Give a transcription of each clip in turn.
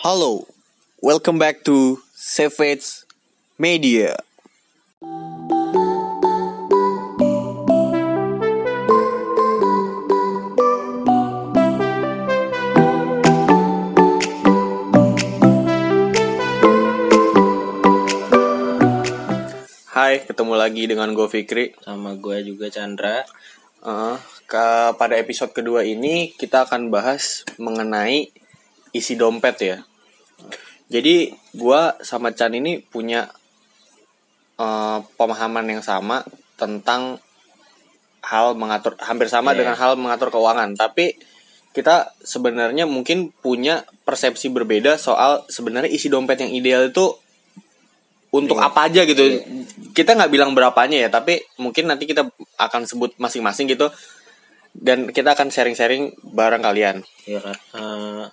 Halo, welcome back to Savage Media. Hai, ketemu lagi dengan gue Fikri. sama gue juga Chandra Eh, ke pada episode kedua ini kita akan bahas mengenai isi dompet ya. Jadi gua sama Chan ini punya eh, pemahaman yang sama tentang hal mengatur hampir sama Iya. dengan hal mengatur keuangan, tapi kita sebenarnya mungkin punya persepsi berbeda soal sebenarnya isi dompet yang ideal itu untuk Iya. apa aja gitu. Iya. Kita nggak bilang berapanya ya, tapi mungkin nanti kita akan sebut masing-masing gitu. Dan kita akan sharing-sharing bareng kalian. ya kan Eh,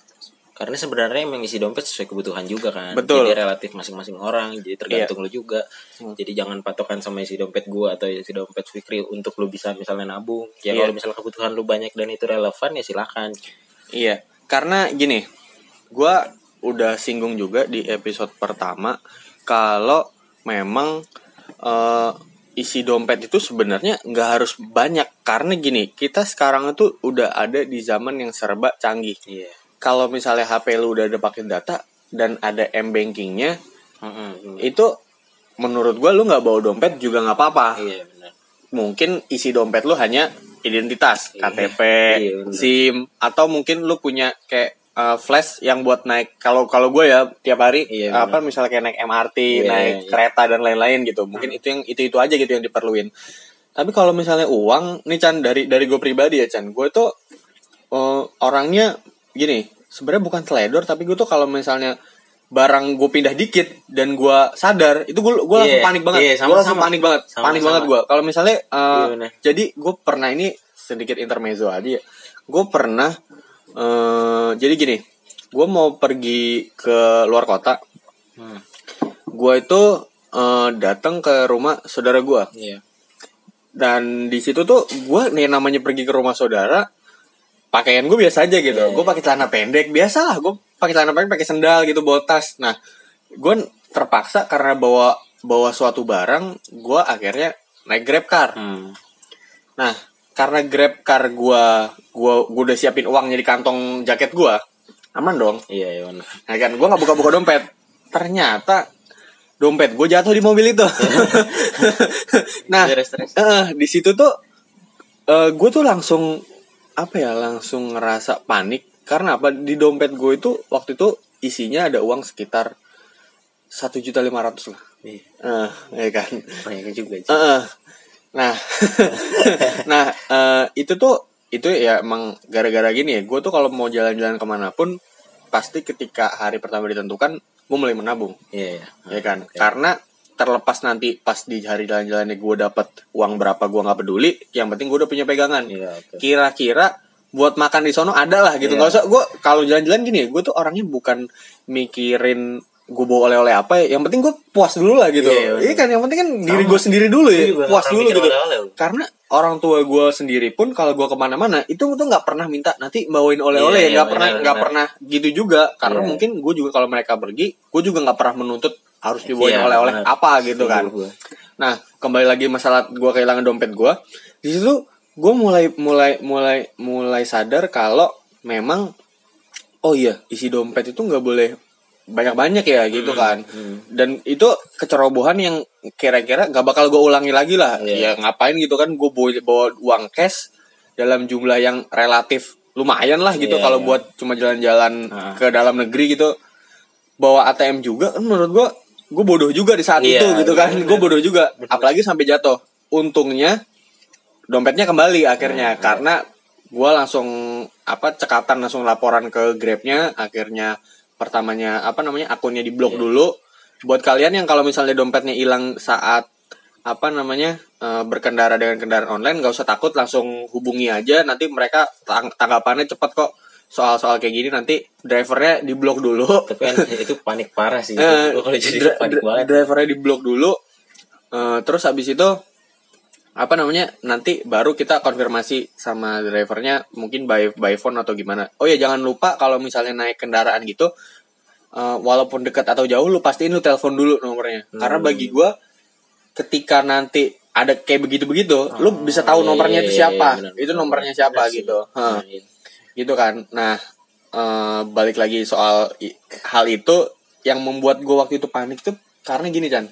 karena sebenarnya emang isi dompet sesuai kebutuhan juga kan Betul. jadi relatif masing-masing orang jadi tergantung lu juga Hmm. jadi jangan patokan sama isi dompet gue atau isi dompet Fikri untuk lu bisa misalnya nabung ya Iya. kalau misalnya kebutuhan lu banyak dan itu relevan ya silakan Iya, karena gini, gua udah singgung juga di episode pertama kalau memang eh, isi dompet itu sebenarnya nggak harus banyak karena gini, kita sekarang itu udah ada di zaman yang serba canggih. iya Kalau misalnya HP lu udah ada pakai data dan ada m bankingnya, Mm-mm. itu menurut gua lu nggak bawa dompet juga nggak apa-apa. iya Mungkin isi dompet lu hanya identitas, Iya. KTP, Iya, bener. SIM, atau mungkin lu punya kayak uh, flash yang buat naik. Kalau kalau gue ya tiap hari Iya, apa misalnya kayak naik MRT, Iya, naik iya. kereta dan lain-lain gitu. Mungkin itu yang itu itu aja gitu yang diperluin. Tapi kalau misalnya uang, nih Chan dari dari gue pribadi ya Chan, gue tuh uh, orangnya gini. Sebenarnya bukan teledor, tapi gue tuh kalau misalnya barang gue pindah dikit dan gue sadar itu gue gue langsung Iya, panik banget iya, gue sama-sama. langsung panik banget Sama-sama. panik banget gue kalau misalnya uh, Iya, bener. jadi gue pernah ini sedikit intermezzo aja ya gue pernah eh jadi gini gue mau pergi ke luar kota Hmm. gue itu eh, datang ke rumah saudara gue iya dan di situ tuh gue nih namanya pergi ke rumah saudara pakaian gue biasa aja gitu Iya, gue pakai celana pendek biasa lah gue pakai celana pendek pakai sendal gitu bawa tas nah gue terpaksa karena bawa bawa suatu barang gue akhirnya naik grab car Hmm. Nah, karena Grab car gua gua gua udah siapin uangnya di kantong jaket gua, aman dong. iya iya benar Nah kan, gua nggak buka-buka dompet. Ternyata dompet gue jatuh di mobil itu. nah, eh, di situ tuh eh gue tuh langsung apa ya, langsung ngerasa panik karena apa? Di dompet gue itu waktu itu isinya ada uang sekitar satu juta lima ratus lah. iya Eh, ya kan. banyak juga sih. Heeh. Nah, nah eh, itu tuh itu ya emang gara-gara gini ya. Gue tuh kalau mau jalan-jalan ke mana pun pasti ketika hari pertama ditentukan gue mulai menabung, iya iya ya kan? Oke. Karena terlepas nanti pas di hari jalan-jalannya gue dapat uang berapa gue nggak peduli, yang penting gue udah punya pegangan. iya oke Kira-kira buat makan di sono ada lah gitu. Iya. Nggak usah gue kalau jalan-jalan gini, gue tuh orangnya bukan mikirin gue bawa oleh-oleh apa ya. Yang penting gue puas dulu lah gitu. Iya, Iya bener. kan, yang penting kan diri gue sendiri dulu ya. Puas dulu gitu karena orang tua gue sendiri pun kalau gue ke mana-mana itu tuh nggak pernah minta nanti bawain oleh-oleh Iya, nggak iya, pernah nggak pernah gitu juga karena Iya. mungkin gue juga kalau mereka pergi gue juga nggak pernah menuntut harus dibawain Iya, oleh-oleh apa gitu kan gue. nah kembali lagi masalah gue kehilangan dompet gue di situ gue mulai mulai mulai mulai sadar kalau memang oh iya isi dompet itu nggak boleh banyak-banyak ya gitu kan hmm. dan itu kecerobohan yang kira-kira gak bakal gue ulangi lagi lah ya Iya. ngapain gitu kan gue bawa, bawa uang cash dalam jumlah yang relatif lumayan lah gitu Iya, kalau iya. buat cuma jalan-jalan Ah. ke dalam negeri gitu bawa ATM juga menurut gue gue bodoh juga di saat Iya, itu gitu kan. bener. gue bodoh juga. Bener. apalagi sampai jatuh. Untungnya dompetnya kembali akhirnya. Hmm, karena gue langsung apa cekatan langsung laporan ke grabnya. Akhirnya pertamanya apa namanya akunnya diblok Iya. dulu. Buat kalian yang kalau misalnya dompetnya hilang saat apa namanya eh, berkendara dengan kendaraan online nggak usah takut langsung hubungi aja. Nanti mereka tang- tanggapannya cepat kok soal-soal kayak gini nanti drivernya diblok dulu. Tapi kan itu panik parah sih. Gue kalau jadi dra- panik banget. drivernya diblok dulu. Eh, terus habis itu apa namanya nanti baru kita konfirmasi sama drivernya mungkin by by phone atau gimana. Oh ya jangan lupa kalau misalnya naik kendaraan gitu eh, walaupun dekat atau jauh lu pastiin lu telepon dulu nomornya. Karena Hmm. bagi gua ketika nanti ada kayak begitu-begitu lu bisa tahu iya, nomornya iya, itu iya, siapa. benar. itu nomornya siapa Benar sih. gitu. Nah, iya. Gitu kan nah eh, balik lagi soal i- hal itu yang membuat gue waktu itu panik tuh karena gini Chan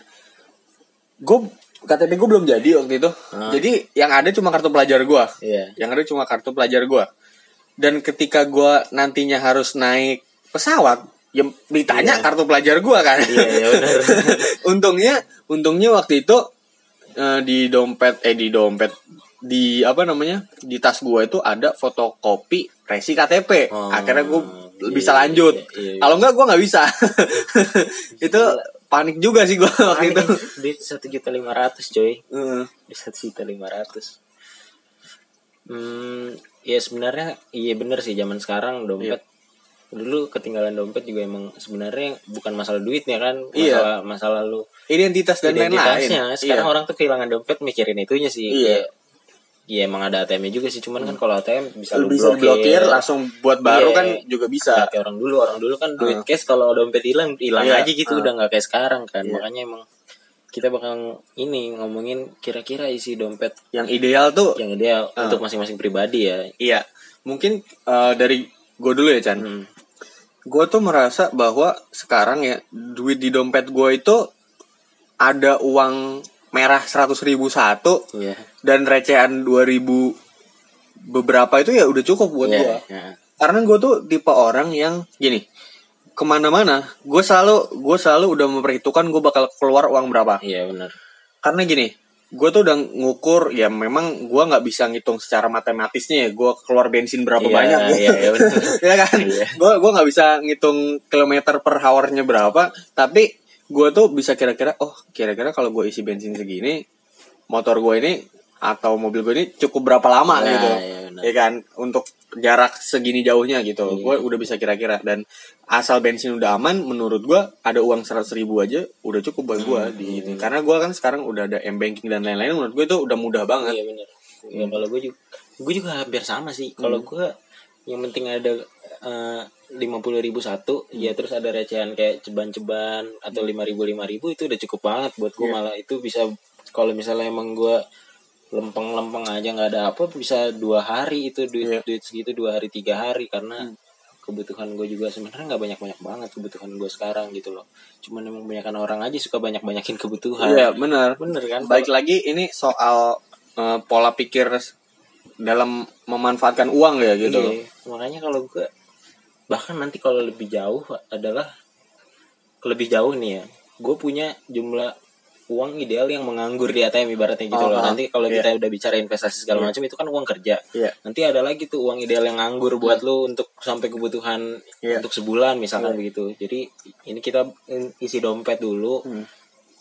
gue KTP gue belum jadi waktu itu Ah. jadi yang ada cuma kartu pelajar gue Iya. yang ada cuma kartu pelajar gue dan ketika gue nantinya harus naik pesawat ya ditanya Iya. kartu pelajar gue kan Iya, iya benar. untungnya untungnya waktu itu eh, di dompet eh di dompet di apa namanya di tas gue itu ada fotokopi resi KTP Oh, akhirnya gue iya, bisa iya, lanjut iya, iya. kalau enggak gue nggak bisa itu panik juga sih gue waktu itu Duit satu juta lima ratus coy. Di satu juta lima ratus. Hmm, ya sebenarnya iya bener sih zaman sekarang dompet. Iya. Dulu ketinggalan dompet juga emang sebenarnya bukan masalah duitnya kan, Iya. masalah masalah lu identitas dan lain-lain. Sekarang Iya. orang tuh kehilangan dompet mikirin itunya sih. Iya. Kayak, Iya emang ada ATM-nya juga sih, cuman kan kalau ATM bisa lu lu bisa blokir blokir, langsung buat baru Iya. kan juga bisa Nggak kayak orang dulu orang dulu kan duit cash kalau dompet hilang hilang Iya. aja gitu Ah. udah nggak kayak sekarang kan Iya. makanya emang kita bakal ini ngomongin kira-kira isi dompet yang ideal tuh yang ideal Ah. untuk masing-masing pribadi ya iya mungkin eh, dari gue dulu ya Chan Hmm. gue tuh merasa bahwa sekarang ya duit di dompet gue itu ada uang merah seratus ribu satu Iya. dan recehan 2000 beberapa itu ya udah cukup buat Iya, gue iya. karena gue tuh tipe orang yang gini ke mana-mana gue selalu gue selalu udah memperhitungkan gue bakal keluar uang berapa Iya benar. karena gini gue tuh udah ngukur ya memang gue nggak bisa ngitung secara matematisnya ya gue keluar bensin berapa Iya, banyak iya, iya, bener. ya kan gue gue nggak bisa ngitung kilometer per hournya berapa tapi gue tuh bisa kira-kira oh kira-kira kalau gue isi bensin segini motor gue ini atau mobil gue ini cukup berapa lama Nah, gitu benar. ya kan untuk jarak segini jauhnya gitu Iya. gue udah bisa kira-kira dan asal bensin udah aman menurut gue ada uang seratus ribu aja udah cukup buat gue Hmm, di ini karena gue kan sekarang udah ada m banking dan lain-lain menurut gue itu udah mudah banget Iya benar. Ya kalau gue juga gue juga hampir sama sih. Kalau Hmm. gue yang penting ada lima puluh ribu satu, Hmm. ya terus ada recehan kayak ceban-ceban atau lima ribu lima ribu itu udah cukup banget buat gue Iya. malah itu bisa kalau misalnya emang gue lempeng-lempeng aja nggak ada apa bisa dua hari itu duit Iya. duit segitu dua hari tiga hari karena Hmm. kebutuhan gue juga sebenarnya nggak banyak banyak banget kebutuhan gue sekarang gitu loh cuman emang banyakan orang aja suka banyak banyakin kebutuhan iya benar bener kan baik lagi ini soal eh, pola pikir dalam memanfaatkan uang ya gitu Iya, makanya kalau gue bahkan nanti kalau lebih jauh adalah lebih jauh nih ya gue punya jumlah uang ideal yang menganggur di ATM ibaratnya gitu Oh, loh oh, nanti kalau iya. kita udah bicara investasi segala Iya. macam itu kan uang kerja Iya. nanti ada lagi tuh uang ideal yang nganggur buat lu untuk sampai kebutuhan Iya. untuk sebulan misalkan Iya. begitu jadi ini kita isi dompet dulu Hmm.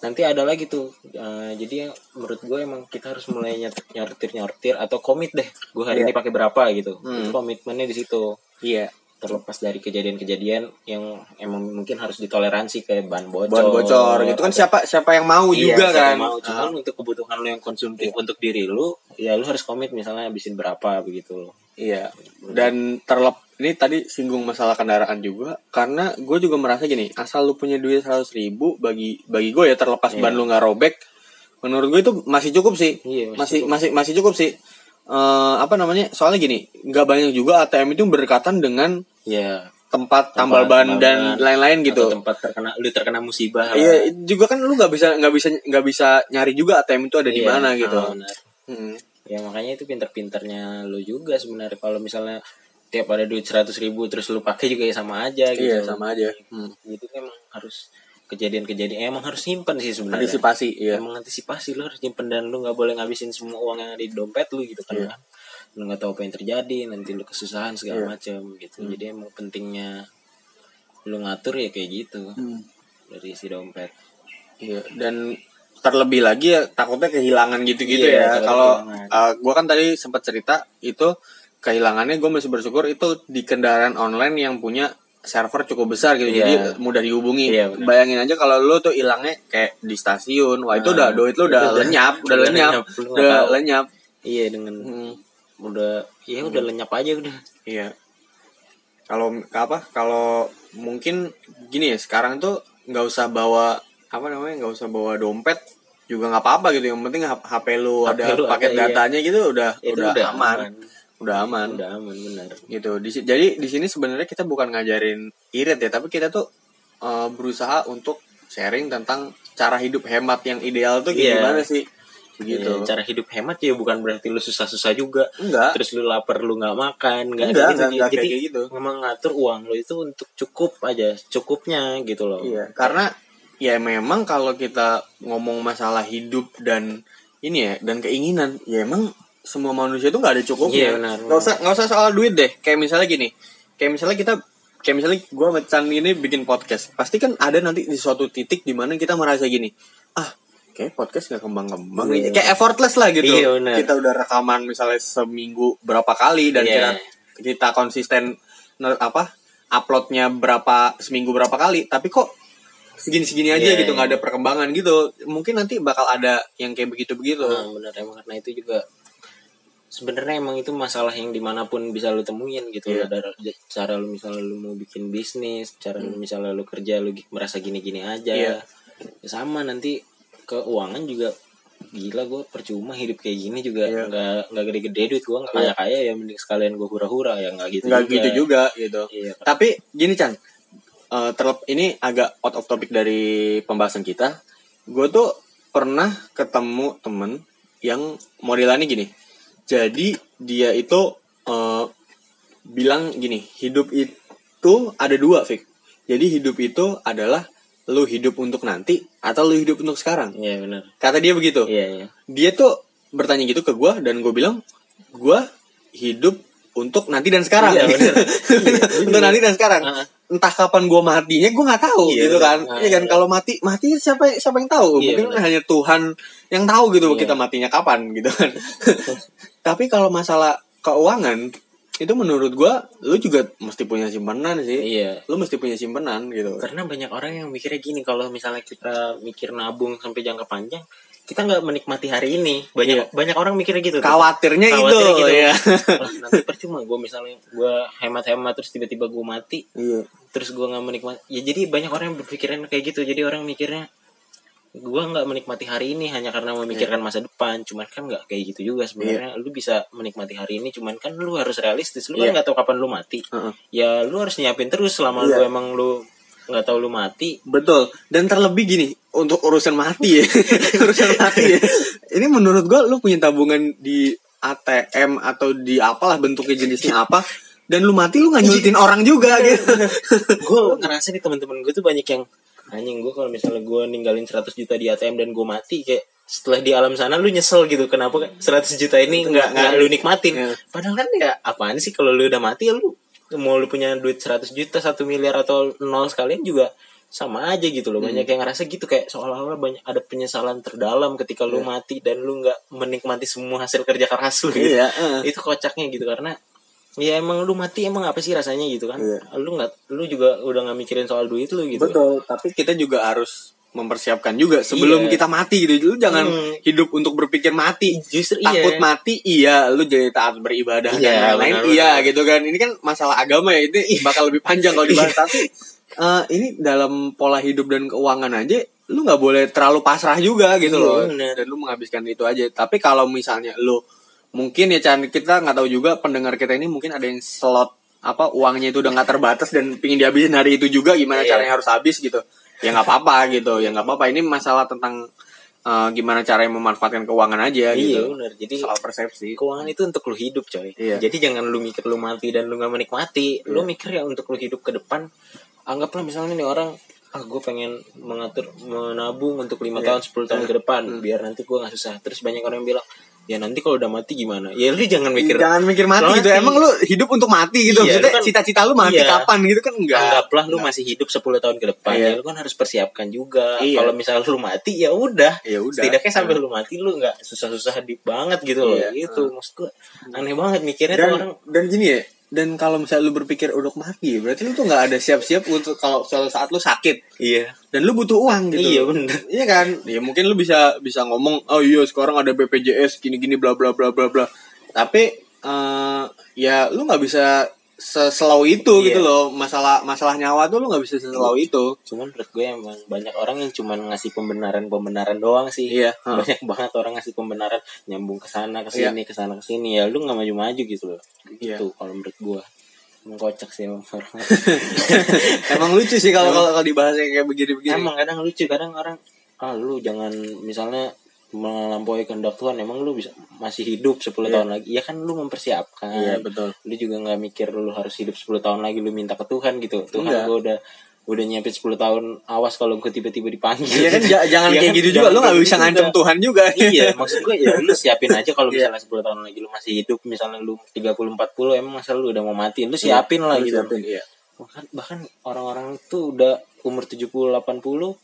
nanti ada lagi tuh Eh, jadi menurut gue emang kita harus mulai nyortir nyortir atau komit deh gue hari Iya. ini pakai berapa gitu Hmm. itu komitmennya di situ iya terlepas dari kejadian-kejadian yang emang mungkin harus ditoleransi kayak ban bocor buat bocor gitu kan siapa siapa yang mau Iya, juga siapa kan yang mau cuman untuk kebutuhan lo yang konsumtif Iya. untuk diri lu ya lu harus komit misalnya habisin berapa begitu loh Iya. Dan terlep ini tadi singgung masalah kendaraan juga karena gue juga merasa gini asal lu punya duit seratus ribu bagi bagi gue ya terlepas Iya. ban lu nggak robek menurut gue itu masih cukup sih Iya, masih masih cukup. masih masih cukup sih Eh, apa namanya soalnya gini nggak banyak juga ATM itu berdekatan dengan ya tempat tambal ban dan lain-lain gitu. Atau tempat terkena lu terkena musibah. Iya juga kan lu nggak bisa nggak bisa nggak bisa nyari juga ATM itu ada di Iya, mana gitu. ah, benar. Hmm. ya makanya itu pinter-pinternya lu juga sebenarnya. Kalau misalnya tiap ada duit seratus ribu terus lu pakai juga ya sama aja gitu. iya sama aja. Hmm. gitu emang harus kejadian-kejadian emang harus simpen sih sebenarnya. Antisipasi iya. Emang antisipasi lu harus simpen dan lu nggak boleh ngabisin semua uang yang ada di dompet lu gitu kan Iya. kan lu nggak tahu apa yang terjadi nanti lu kesusahan segala Iya. macam gitu Hmm. jadi emang pentingnya lu ngatur ya kayak gitu Hmm. dari si dompet Iya, dan terlebih lagi ya takutnya kehilangan gitu-gitu ya. Iya, takut Kalau uh, gua kan tadi sempat cerita itu kehilangannya gue masih bersyukur itu di kendaraan online yang punya server cukup besar gitu. Iya. Jadi mudah dihubungi. Iya, benar. Bayangin aja kalau lu tuh hilangnya kayak di stasiun, wah itu Nah, udah duit lu udah itu udah- lenyap, udah udah lenyap, lenyap, udah lenyap. iya dengan Hmm, udah ya udah lenyap aja udah iya. Kalau apa? Kalau mungkin gini ya sekarang tuh nggak usah bawa apa namanya nggak usah bawa dompet juga nggak apa-apa gitu yang penting HP lu HP ada lu paket ada, iya. datanya gitu udah Itu udah, udah aman. aman. udah aman udah aman benar gitu di, jadi di sini sebenarnya kita bukan ngajarin irit ya tapi kita tuh eh, berusaha untuk sharing tentang cara hidup hemat yang ideal tuh Iya. gimana sih begitu Iya, cara hidup hemat ya bukan berarti lu susah-susah juga. Enggak. Terus lu lapar lu nggak makan nggak Enggak, ada gitu. enggak, enggak jadi kayak gitu. memang ngatur uang lu itu untuk cukup aja cukupnya gitu loh. Iya, karena ya memang kalau kita ngomong masalah hidup dan ini ya dan keinginan, ya emang semua manusia itu nggak ada cukupnya. Iya, benar, Nggak usah nggak usah soal duit deh. Kayak misalnya gini, kayak misalnya kita kayak misalnya gue sama Chan ini bikin podcast, pasti kan ada nanti di suatu titik di mana kita merasa gini, ah kayak podcast nggak kembang-kembang. Iya. kayak effortless lah gitu. Iya, kita udah rekaman misalnya seminggu berapa kali dan Iya. kita kita konsisten apa uploadnya berapa seminggu berapa kali tapi kok segini-segini aja Iya, gitu iya. nggak ada perkembangan gitu mungkin nanti bakal ada yang kayak begitu-begitu Nah, benar emang karena itu juga sebenarnya emang itu masalah yang di mana pun bisa lu temuin gitu loh. Dari cara lu misalnya lu mau bikin bisnis cara lu misalnya lu kerja lu gi- merasa gini-gini aja Iya. Ya sama nanti keuangan juga gila gue percuma hidup kayak gini juga. Iya. nggak nggak gede-gede duit gue nggak kaya kaya ya mending sekalian gue hura-hura ya nggak gitu nggak juga. gitu juga gitu. Iya. tapi gini Chan. Eh, terlep ini agak out of topic dari pembahasan kita. Gue tuh pernah ketemu temen yang modelannya gini. Jadi dia itu eh, bilang gini hidup itu ada dua Fik. Jadi hidup itu adalah lu hidup untuk nanti atau lu hidup untuk sekarang? Iya benar. Kata dia begitu. Iya iya. Dia tuh bertanya gitu ke gue dan gue bilang gue hidup untuk nanti dan sekarang. Iya, bener. untuk nanti dan sekarang. Heeh. entah kapan gue matinya gue nggak tahu Iya, gitu kan. Iya kan? iya. kalau mati mati siapa siapa yang tahu? Iya, mungkin bener. hanya Tuhan yang tahu gitu Iya. kita matinya kapan gitu kan. Tapi kalau masalah keuangan itu menurut gue lu juga mesti punya simpanan sih. Iya. Lu mesti punya simpanan gitu. Karena banyak orang yang mikirnya gini kalau misalnya kita mikir nabung sampai jangka panjang kita nggak menikmati hari ini. Banyak banyak orang mikirnya gitu khawatirnya, Khawatirnya itu gitu. ya. Wah, nanti percuma gue misalnya gue hemat-hemat terus tiba-tiba gue mati. Iya. Terus gue nggak menikmati. Ya jadi banyak orang yang berpikiran kayak gitu. Jadi orang mikirnya gue nggak menikmati hari ini hanya karena memikirkan masa depan cuman kan nggak kayak gitu juga sebenarnya lu bisa menikmati hari ini cuman kan lu harus realistis lu Iya. kan nggak tahu kapan lu mati Heeh. ya lu harus nyiapin terus selama Iya. lu emang lu nggak tahu lu mati Betul. Dan terlebih gini, untuk urusan mati ya. urusan mati ya. Ini menurut gua lu punya tabungan di ATM atau di apalah bentuknya jenisnya apa dan lu mati lu nggak nyulitin orang juga gitu. gue ngerasa nih teman-teman gue tuh banyak yang anjing gue kalau misalnya gue ninggalin 100 juta di ATM dan gue mati kayak setelah di alam sana lu nyesel gitu kenapa kan 100 juta ini nggak nggak lu nikmatin Iya. padahal kan ya apaan sih kalau lu udah mati ya lu mau lu punya duit 100 juta satu miliar atau nol sekalian juga sama aja gitu loh Hmm. banyak yang ngerasa gitu kayak seolah-olah banyak ada penyesalan terdalam ketika lu mati dan lu nggak menikmati semua hasil kerja keras lu gitu. Iya, heeh. itu kocaknya gitu karena ya emang lu mati emang apa sih rasanya gitu kan Iya. lu nggak lu juga udah nggak mikirin soal duit lu gitu Betul, tapi kita juga harus mempersiapkan juga sebelum Iya. kita mati gitu. Lu jangan Hmm. hidup untuk berpikir mati. justru Takut iya mati iya, lu jadi taat beribadah Iya, dan lain-lain iya gitu kan. Ini kan masalah agama ya, ini bakal lebih panjang kalau dibahas tapi eh, ini dalam pola hidup dan keuangan aja lu nggak boleh terlalu pasrah juga gitu Iya, loh. benar. Dan lu menghabiskan itu aja. Tapi kalau misalnya lu mungkin ya Chan kita nggak tahu juga pendengar kita ini mungkin ada yang slot apa uangnya itu udah nggak terbatas dan pingin dihabisin hari itu juga gimana Iya. caranya harus habis gitu. Ya nggak apa-apa gitu ya nggak apa-apa. Ini masalah tentang eh, gimana caranya memanfaatkan keuangan aja iya gitu. benar. Jadi soal persepsi. keuangan itu untuk lu hidup coy. Iya. jadi jangan lu mikir lu mati dan lu nggak menikmati. Lu mikir ya untuk lu hidup ke depan. Anggaplah misalnya nih orang ah gue pengen mengatur menabung untuk lima Iya. tahun 10 tahun ke depan Hmm. biar nanti gue nggak susah. Terus banyak orang yang bilang ya nanti kalau udah mati gimana? Ya lu jangan mikir jangan mikir mati gitu. emang lu hidup untuk mati gitu. Iya, maksudnya lu kan- cita-cita lu mati iya. kapan gitu kan enggak. Anggaplah lu masih hidup 10 tahun ke depan Iya. ya lu kan harus persiapkan juga. Iya. kalau misalnya lu mati ya udah. Ya udah. Setidaknya sampai lu mati lu nggak susah-susah banget gitu loh. Iya. gitu maksud gue aneh banget mikirnya dan tuh orang dan gini ya dan kalau misalnya lu berpikir udah mati berarti lu tuh nggak ada siap-siap untuk kalau suatu saat lu sakit iya dan lu butuh uang gitu iya bener Iya kan? Ya mungkin lu bisa bisa ngomong, oh iya sekarang ada BPJS gini-gini bla bla bla bla bla. Tapi eh ya lu nggak bisa seslow itu Iya. gitu loh. Masalah masalah nyawa tuh lu nggak bisa seslow itu. Cuman menurut gue emang banyak orang yang cuman ngasih pembenaran pembenaran doang sih. Iya, ha. banyak banget orang ngasih pembenaran nyambung ke sana ke sini ke sana ke sini. Ya lu nggak maju maju gitu loh. Iya. itu kalau menurut gue. Emang kocak sih emang emang lucu sih kalau kalau dibahas kayak begini begini emang kadang lucu. Kadang orang ah lu jangan misalnya melampaui kehendak Tuhan emang lu bisa masih hidup 10 Iya. tahun lagi ya kan lu mempersiapkan iya betul lu juga nggak mikir lu harus hidup 10 tahun lagi lu minta ke Tuhan gitu Tuhan Enggak. gue udah udah nyiapin 10 tahun awas kalau gue tiba-tiba dipanggil Iya kan ja- jangan Iya kayak kan? gitu juga lu nggak kayak bisa gitu ngancem juga. Tuhan juga iya maksud gue ya lu siapin aja kalau Iya. misalnya 10 tahun lagi lu masih hidup misalnya lu 30 40 emang masa lu udah mau mati lu siapin lah Lu gitu siapin, iya bahkan bahkan orang-orang itu udah umur 70 80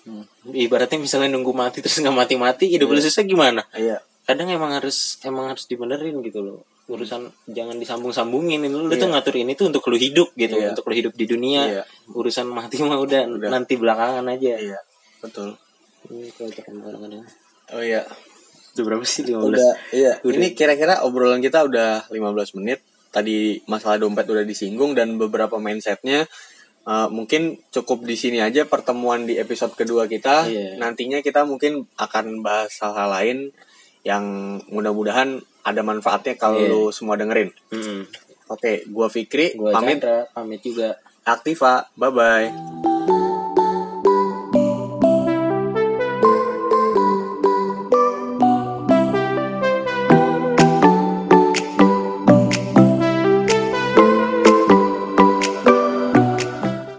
Hmm. ibaratnya misalnya nunggu mati terus nggak mati-mati hidup lu selesai gimana? Iya. Kadang emang harus emang harus dibenerin gitu loh. Urusan jangan disambung-sambungin. Lu, lu Iya. tuh ngatur ini tuh untuk lu hidup gitu Iya. untuk lu hidup di dunia. Iya. urusan mati mah udah, Udah. nanti belakangan aja. Iya betul. Ini kadang-kadang oh iya. Itu berapa sih 15 udah iya. Udah. ini kira-kira obrolan kita udah 15 menit. Tadi masalah dompet udah disinggung dan beberapa mindsetnya eh, mungkin cukup di sini aja pertemuan di episode kedua kita Iya. nantinya kita mungkin akan bahas hal-hal lain yang mudah-mudahan ada manfaatnya kalau Iya. lu semua dengerin Hmm. oke gua Fikri gua pamit Chandra pamit juga Aktiva bye bye